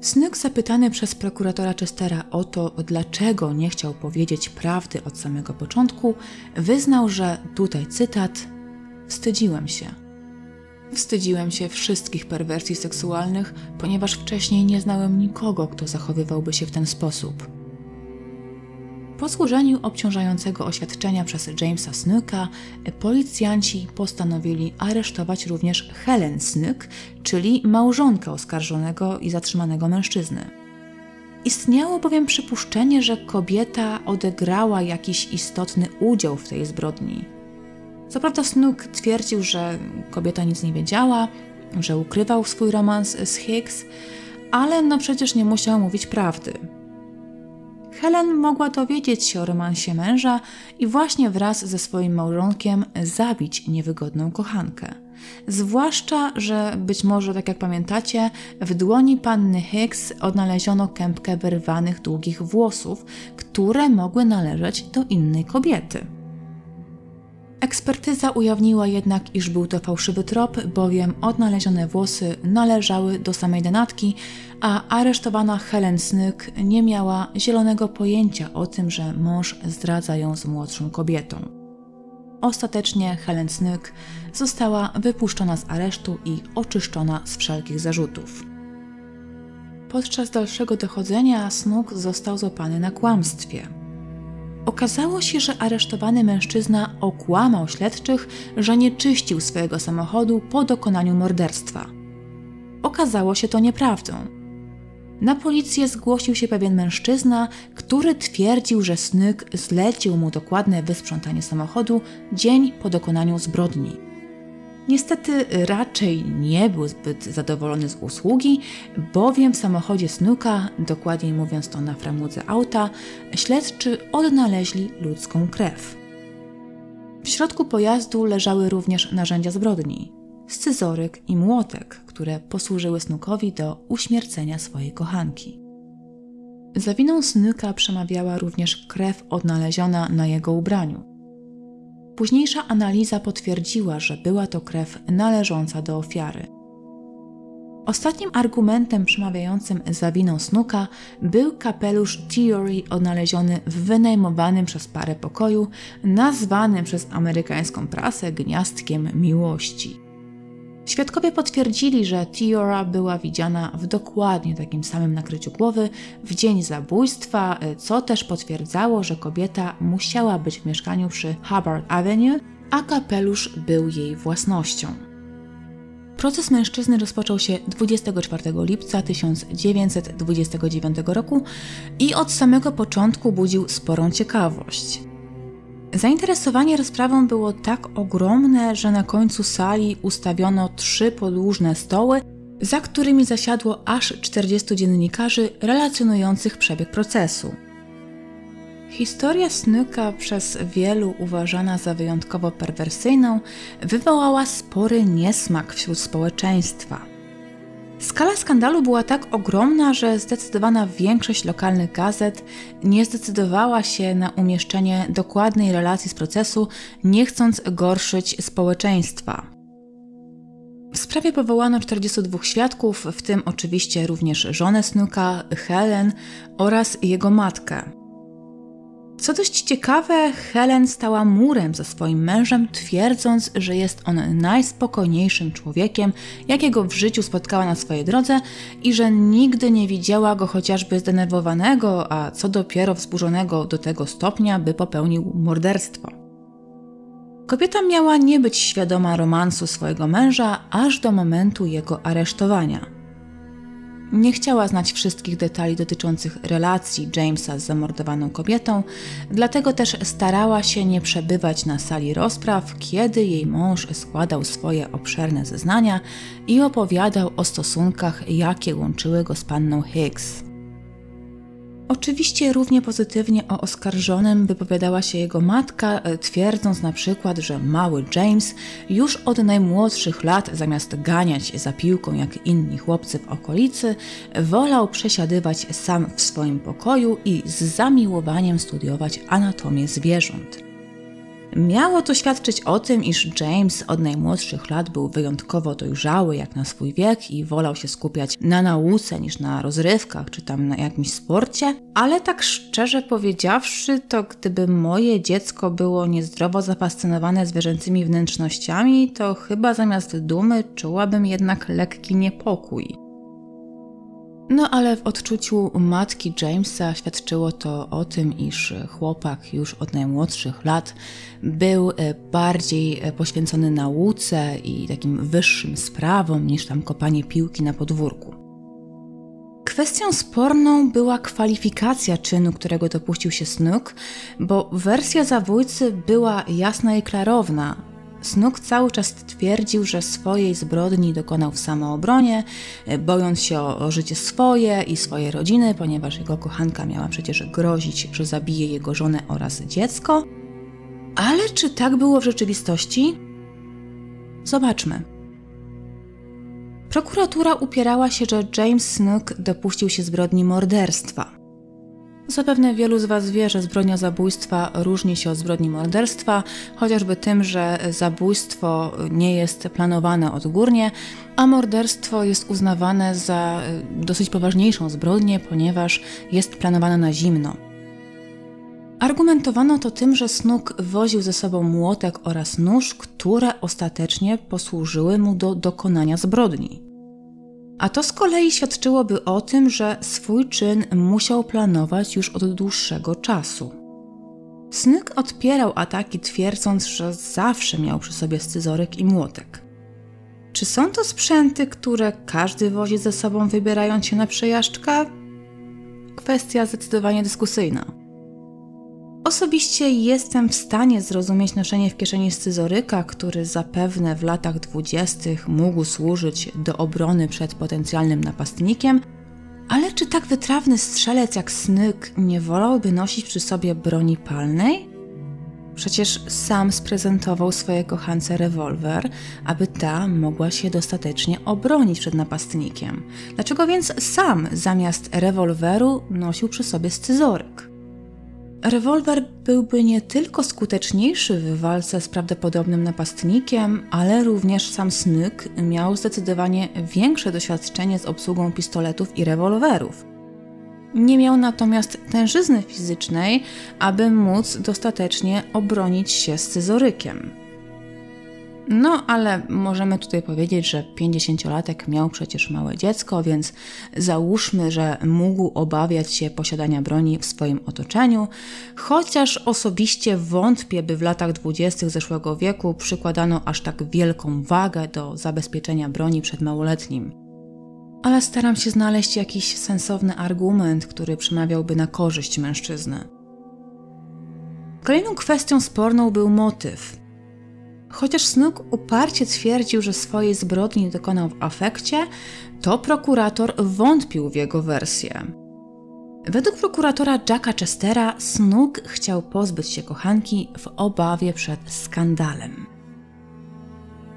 Snyk zapytany przez prokuratora Chestera o to, dlaczego nie chciał powiedzieć prawdy od samego początku, wyznał, że tutaj cytat: Wstydziłem się. Wstydziłem się wszystkich perwersji seksualnych, ponieważ wcześniej nie znałem nikogo, kto zachowywałby się w ten sposób. Po złożeniu obciążającego oświadczenia przez Jamesa Snooka, policjanci postanowili aresztować również Helen Snook, czyli małżonkę oskarżonego i zatrzymanego mężczyzny. Istniało bowiem przypuszczenie, że kobieta odegrała jakiś istotny udział w tej zbrodni. Co prawda Snook twierdził, że kobieta nic nie wiedziała, że ukrywał swój romans z Hicks, ale no przecież nie musiał mówić prawdy. Helen mogła dowiedzieć się o romansie męża i właśnie wraz ze swoim małżonkiem zabić niewygodną kochankę. Zwłaszcza, że być może, tak jak pamiętacie, w dłoni panny Hicks odnaleziono kępkę wyrwanych długich włosów, które mogły należeć do innej kobiety. Ekspertyza ujawniła jednak, iż był to fałszywy trop, bowiem odnalezione włosy należały do samej denatki, a aresztowana Helen Snyk nie miała zielonego pojęcia o tym, że mąż zdradza ją z młodszą kobietą. Ostatecznie Helen Snyk została wypuszczona z aresztu i oczyszczona z wszelkich zarzutów. Podczas dalszego dochodzenia Snook został złapany na kłamstwie – Okazało się, że aresztowany mężczyzna okłamał śledczych, że nie czyścił swojego samochodu po dokonaniu morderstwa. Okazało się to nieprawdą. Na policję zgłosił się pewien mężczyzna, który twierdził, że Snyk zlecił mu dokładne wysprzątanie samochodu dzień po dokonaniu zbrodni. Niestety raczej nie był zbyt zadowolony z usługi, bowiem w samochodzie Snuka, dokładniej mówiąc to na framudze auta, śledczy odnaleźli ludzką krew. W środku pojazdu leżały również narzędzia zbrodni scyzoryk i młotek, które posłużyły Snukowi do uśmiercenia swojej kochanki. Za winą Snuka przemawiała również krew odnaleziona na jego ubraniu. Późniejsza analiza potwierdziła, że była to krew należąca do ofiary. Ostatnim argumentem przemawiającym za winą Snuka był kapelusz Theory odnaleziony w wynajmowanym przez parę pokoju, nazwanym przez amerykańską prasę gniazdkiem miłości. Świadkowie potwierdzili, że Tiora była widziana w dokładnie takim samym nakryciu głowy w dzień zabójstwa, co też potwierdzało, że kobieta musiała być w mieszkaniu przy Hubbard Avenue, a kapelusz był jej własnością. Proces mężczyzny rozpoczął się 24 lipca 1929 roku i od samego początku budził sporą ciekawość. Zainteresowanie rozprawą było tak ogromne, że na końcu sali ustawiono trzy podłużne stoły, za którymi zasiadło aż 40 dziennikarzy relacjonujących przebieg procesu. Historia Snuka przez wielu uważana za wyjątkowo perwersyjną wywołała spory niesmak wśród społeczeństwa. Skala skandalu była tak ogromna, że zdecydowana większość lokalnych gazet nie zdecydowała się na umieszczenie dokładnej relacji z procesu, nie chcąc gorszyć społeczeństwa. W sprawie powołano 42 świadków, w tym oczywiście również żonę Snuka, Helen oraz jego matkę. Co dość ciekawe, Helen stała murem za swoim mężem, twierdząc, że jest on najspokojniejszym człowiekiem, jakiego w życiu spotkała na swojej drodze i że nigdy nie widziała go chociażby zdenerwowanego, a co dopiero wzburzonego do tego stopnia, by popełnił morderstwo. Kobieta miała nie być świadoma romansu swojego męża aż do momentu jego aresztowania. Nie chciała znać wszystkich detali dotyczących relacji Jamesa z zamordowaną kobietą, dlatego też starała się nie przebywać na sali rozpraw, kiedy jej mąż składał swoje obszerne zeznania i opowiadał o stosunkach, jakie łączyły go z panną Higgs. Oczywiście równie pozytywnie o oskarżonym wypowiadała się jego matka, e, twierdząc na przykład, że mały James już od najmłodszych lat, zamiast ganiać za piłką jak inni chłopcy w okolicy, wolał przesiadywać sam w swoim pokoju i z zamiłowaniem studiować anatomię zwierząt. Miało to świadczyć o tym, iż James od najmłodszych lat był wyjątkowo dojrzały jak na swój wiek i wolał się skupiać na nauce niż na rozrywkach czy tam na jakimś sporcie, ale tak szczerze powiedziawszy, to gdyby moje dziecko było niezdrowo zafascynowane zwierzęcymi wnętrznościami, to chyba zamiast dumy czułabym jednak lekki niepokój. No ale w odczuciu matki Jamesa świadczyło to o tym, iż chłopak już od najmłodszych lat był e, bardziej e, poświęcony nauce i takim wyższym sprawom niż tam kopanie piłki na podwórku. Kwestią sporną była kwalifikacja czynu, którego dopuścił się Snook, bo wersja zabójcy była jasna i klarowna, Snook cały czas twierdził, że swojej zbrodni dokonał w samoobronie, e, bojąc się o, o, życie swoje i swojej rodziny, ponieważ jego kochanka miała przecież grozić, że zabije jego żonę oraz dziecko. Ale czy tak było w rzeczywistości? Zobaczmy. Prokuratura upierała się, że James Snook dopuścił się zbrodni morderstwa. Zapewne wielu z Was wie, że zbrodnia zabójstwa różni się od zbrodni morderstwa, chociażby tym, że zabójstwo nie jest planowane odgórnie, a morderstwo jest uznawane za e, dosyć poważniejszą zbrodnię, ponieważ jest planowane na zimno. Argumentowano to tym, że Snook woził ze sobą młotek oraz nóż, które ostatecznie posłużyły mu do dokonania zbrodni. A to z kolei świadczyłoby o tym, że swój czyn musiał planować już od dłuższego czasu. Snyk odpierał ataki, twierdząc, że zawsze miał przy sobie scyzoryk i młotek. czy są to sprzęty, które każdy wozi ze sobą wybierając się na przejażdżkę? Kwestia zdecydowanie dyskusyjna. Osobiście jestem w stanie zrozumieć noszenie w kieszeni scyzoryka, który zapewne w latach dwudziestych mógł służyć do obrony przed potencjalnym napastnikiem, ale czy tak wytrawny strzelec jak Snyk nie wolałby nosić przy sobie broni palnej? Przecież sam sprezentował swojej kochance rewolwer, aby ta mogła się dostatecznie obronić przed napastnikiem. Dlaczego więc sam zamiast rewolweru nosił przy sobie scyzoryk? Rewolwer byłby nie tylko skuteczniejszy w walce z prawdopodobnym napastnikiem, ale również sam Snyk miał zdecydowanie większe doświadczenie z obsługą pistoletów i rewolwerów. Nie miał natomiast tężyzny fizycznej, aby móc dostatecznie obronić się scyzorykiem. No, ale możemy tutaj powiedzieć, że 50-latek miał przecież małe dziecko, więc załóżmy, że mógł obawiać się posiadania broni w swoim otoczeniu, chociaż osobiście wątpię, by w latach 20. zeszłego wieku przykładano aż tak wielką wagę do zabezpieczenia broni przed małoletnim. Ale staram się znaleźć jakiś sensowny argument, który przemawiałby na korzyść mężczyzny. Kolejną kwestią sporną był motyw. Chociaż Snook uparcie twierdził, że swojej zbrodni dokonał w afekcie, to prokurator wątpił w jego wersję. Według prokuratora Jacka Chestera Snook chciał pozbyć się kochanki w obawie przed skandalem.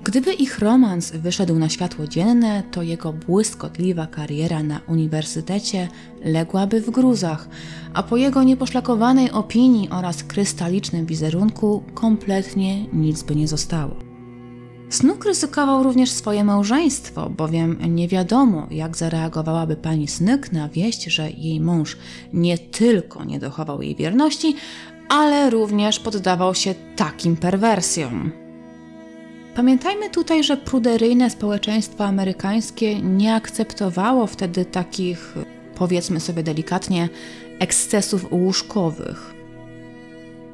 Gdyby ich romans wyszedł na światło dzienne, to jego błyskotliwa kariera na uniwersytecie ległaby w gruzach, a po jego nieposzlakowanej opinii oraz krystalicznym wizerunku kompletnie nic by nie zostało. Snook ryzykował również swoje małżeństwo, bowiem nie wiadomo, jak zareagowałaby pani Snyk na wieść, że jej mąż nie tylko nie dochował jej wierności, ale również poddawał się takim perwersjom. Pamiętajmy tutaj, że pruderyjne społeczeństwo amerykańskie nie akceptowało wtedy takich, powiedzmy sobie delikatnie, ekscesów łóżkowych.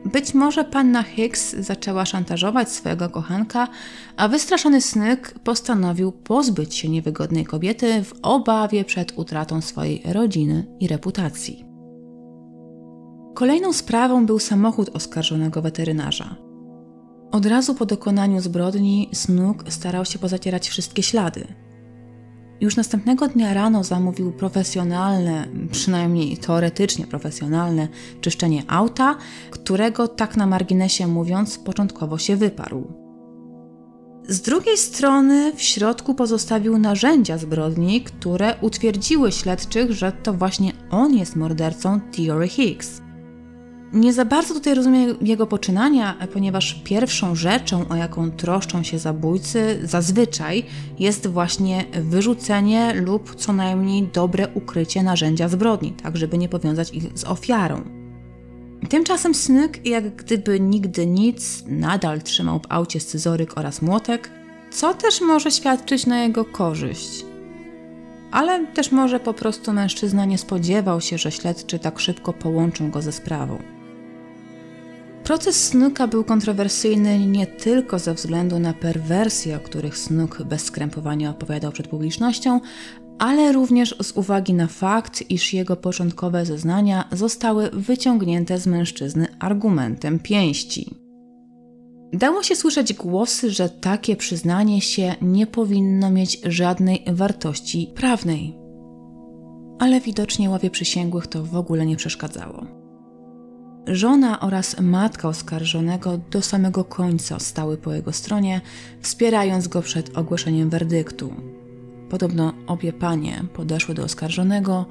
Być może panna Hicks zaczęła szantażować swojego kochanka, a wystraszony Snyk postanowił pozbyć się niewygodnej kobiety w obawie przed utratą swojej rodziny i reputacji. Kolejną sprawą był samochód oskarżonego weterynarza. Od razu po dokonaniu zbrodni Snook starał się pozacierać wszystkie ślady. Już następnego dnia rano zamówił profesjonalne, przynajmniej teoretycznie profesjonalne, czyszczenie auta, którego tak na marginesie mówiąc początkowo się wyparł. Z drugiej strony w środku pozostawił narzędzia zbrodni, które utwierdziły śledczych, że to właśnie on jest mordercą Theory Hicks. Nie za bardzo tutaj rozumiem jego poczynania, ponieważ pierwszą rzeczą, o jaką troszczą się zabójcy, zazwyczaj jest właśnie wyrzucenie lub co najmniej dobre ukrycie narzędzia zbrodni, tak żeby nie powiązać ich z ofiarą. Tymczasem Snyk, jak gdyby nigdy nic, nadal trzymał w aucie scyzoryk oraz młotek, co też może świadczyć na jego korzyść. Ale też może po prostu mężczyzna nie spodziewał się, że śledczy tak szybko połączą go ze sprawą. Proces Snooka był kontrowersyjny nie tylko ze względu na perwersje, o których Snook bez skrępowania opowiadał przed publicznością, ale również z uwagi na fakt, iż jego początkowe zeznania zostały wyciągnięte z mężczyzny argumentem pięści. Dało się słyszeć głosy, że takie przyznanie się nie powinno mieć żadnej wartości prawnej. Ale widocznie ławie przysięgłych to w ogóle nie przeszkadzało. Żona oraz matka oskarżonego do samego końca stały po jego stronie, wspierając go przed ogłoszeniem werdyktu. Podobno obie panie podeszły do oskarżonego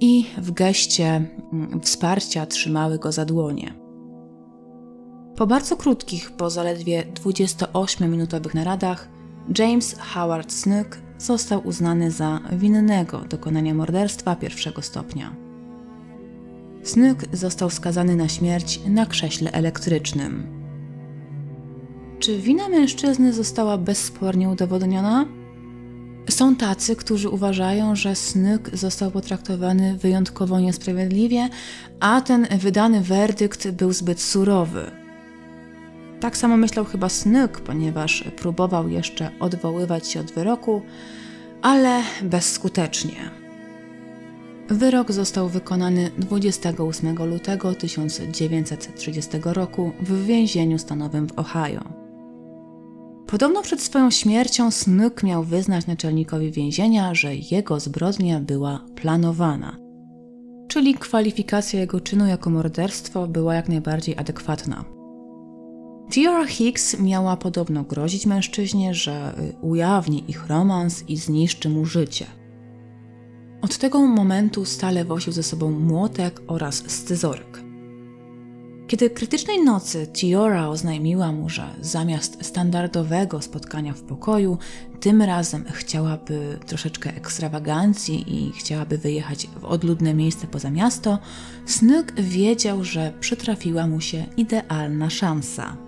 i w geście mm, wsparcia trzymały go za dłonie. Po bardzo krótkich, po zaledwie 28-minutowych naradach, James Howard Snook został uznany za winnego dokonania morderstwa pierwszego stopnia. Snyk został skazany na śmierć na krześle elektrycznym. Czy wina mężczyzny została bezspornie udowodniona? Są tacy, którzy uważają, że Snyk został potraktowany wyjątkowo niesprawiedliwie, a ten wydany werdykt był zbyt surowy. Tak samo myślał chyba Snook, ponieważ próbował jeszcze odwoływać się od wyroku, ale bezskutecznie. Wyrok został wykonany 28 lutego 1930 roku w więzieniu stanowym w Ohio. Podobno przed swoją śmiercią Snook miał wyznać naczelnikowi więzienia, że jego zbrodnia była planowana. Czyli kwalifikacja jego czynu jako morderstwo była jak najbardziej adekwatna. Tiara Hicks miała podobno grozić mężczyźnie, że ujawni ich romans i zniszczy mu życie. Od tego momentu stale wosił ze sobą młotek oraz scyzoryk. Kiedy krytycznej nocy Tiora oznajmiła mu, że zamiast standardowego spotkania w pokoju, tym razem chciałaby troszeczkę ekstrawagancji i chciałaby wyjechać w odludne miejsce poza miasto, Snook wiedział, że przytrafiła mu się idealna szansa.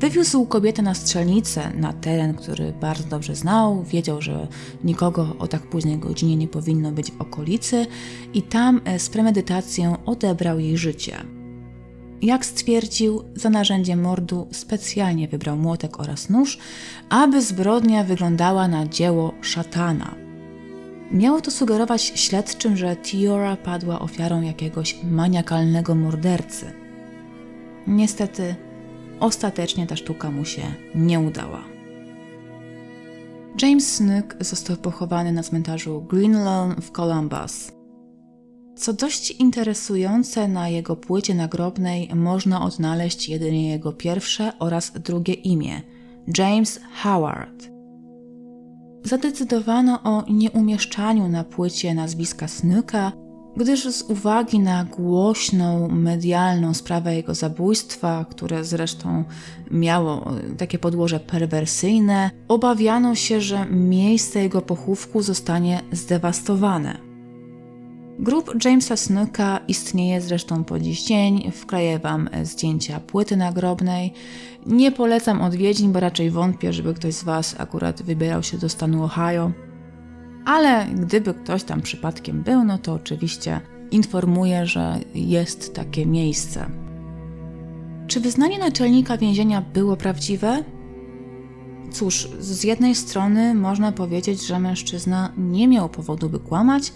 Wywiózł kobietę na strzelnicę, na teren, który bardzo dobrze znał, wiedział, że nikogo o tak późnej godzinie nie powinno być w okolicy i tam e, z premedytacją odebrał jej życie. Jak stwierdził, za narzędzie mordu specjalnie wybrał młotek oraz nóż, aby zbrodnia wyglądała na dzieło szatana. Miało to sugerować śledczym, że Tiora padła ofiarą jakiegoś maniakalnego mordercy. Niestety, ostatecznie ta sztuka mu się nie udała. James Snook został pochowany na cmentarzu Green Lawn w Columbus. Co dość interesujące, na jego płycie nagrobnej można odnaleźć jedynie jego pierwsze oraz drugie imię James Howard. Zadecydowano o nieumieszczaniu na płycie nazwiska Snooka, gdyż z uwagi na głośną, medialną sprawę jego zabójstwa, które zresztą miało takie podłoże perwersyjne, obawiano się, że miejsce jego pochówku zostanie zdewastowane. Grup Jamesa Snooka istnieje zresztą po dziś dzień. Wkleję Wam zdjęcia płyty nagrobnej. Nie polecam odwiedzin, bo raczej wątpię, żeby ktoś z Was akurat wybierał się do stanu Ohio. Ale gdyby ktoś tam przypadkiem był, no to oczywiście informuję, że jest takie miejsce. Czy wyznanie naczelnika więzienia było prawdziwe? Cóż, z jednej strony można powiedzieć, że mężczyzna nie miał powodu, by kłamać,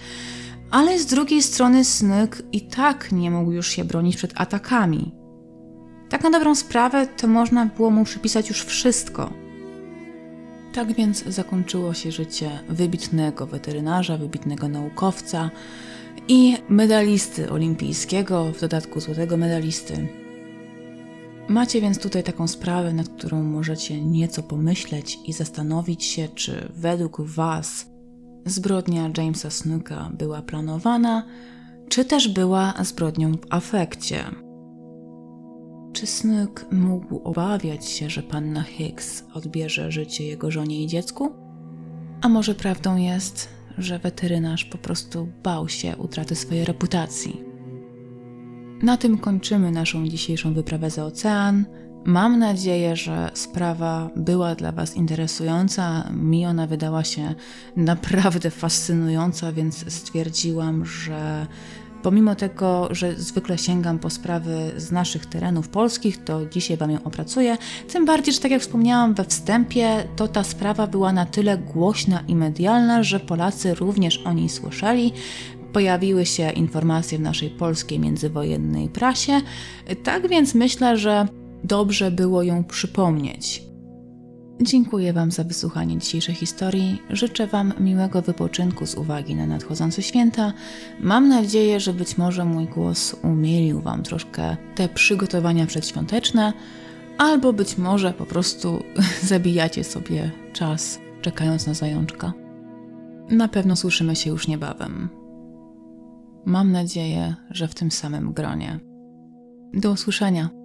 ale z drugiej strony Snyk i tak nie mógł już się bronić przed atakami. Tak na dobrą sprawę to można było mu przypisać już wszystko. Tak więc zakończyło się życie wybitnego weterynarza, wybitnego naukowca i medalisty olimpijskiego, w dodatku złotego medalisty. Macie więc tutaj taką sprawę, nad którą możecie nieco pomyśleć i zastanowić się, czy według Was zbrodnia Jamesa Snooka była planowana, czy też była zbrodnią w afekcie. Czy Snook mógł obawiać się, że panna Hicks odbierze życie jego żonie i dziecku? A może prawdą jest, że weterynarz po prostu bał się utraty swojej reputacji? Na tym kończymy naszą dzisiejszą wyprawę za ocean. Mam nadzieję, że sprawa była dla Was interesująca. Mi ona wydała się naprawdę fascynująca, więc stwierdziłam, że pomimo tego, że zwykle sięgam po sprawy z naszych terenów polskich, to dzisiaj Wam ją opracuję. Tym bardziej, że tak jak wspomniałam we wstępie, to ta sprawa była na tyle głośna i medialna, że Polacy również o niej słyszeli pojawiły się informacje w naszej polskiej międzywojennej prasie. Tak więc myślę, że dobrze było ją przypomnieć. Dziękuję Wam za wysłuchanie dzisiejszej historii. Życzę Wam miłego wypoczynku z uwagi na nadchodzące święta. Mam nadzieję, że być może mój głos umilił Wam troszkę te przygotowania przedświąteczne, albo być może po prostu *laughs* zabijacie sobie czas, czekając na zajączka. Na pewno słyszymy się już niebawem. Mam nadzieję, że w tym samym gronie. Do usłyszenia.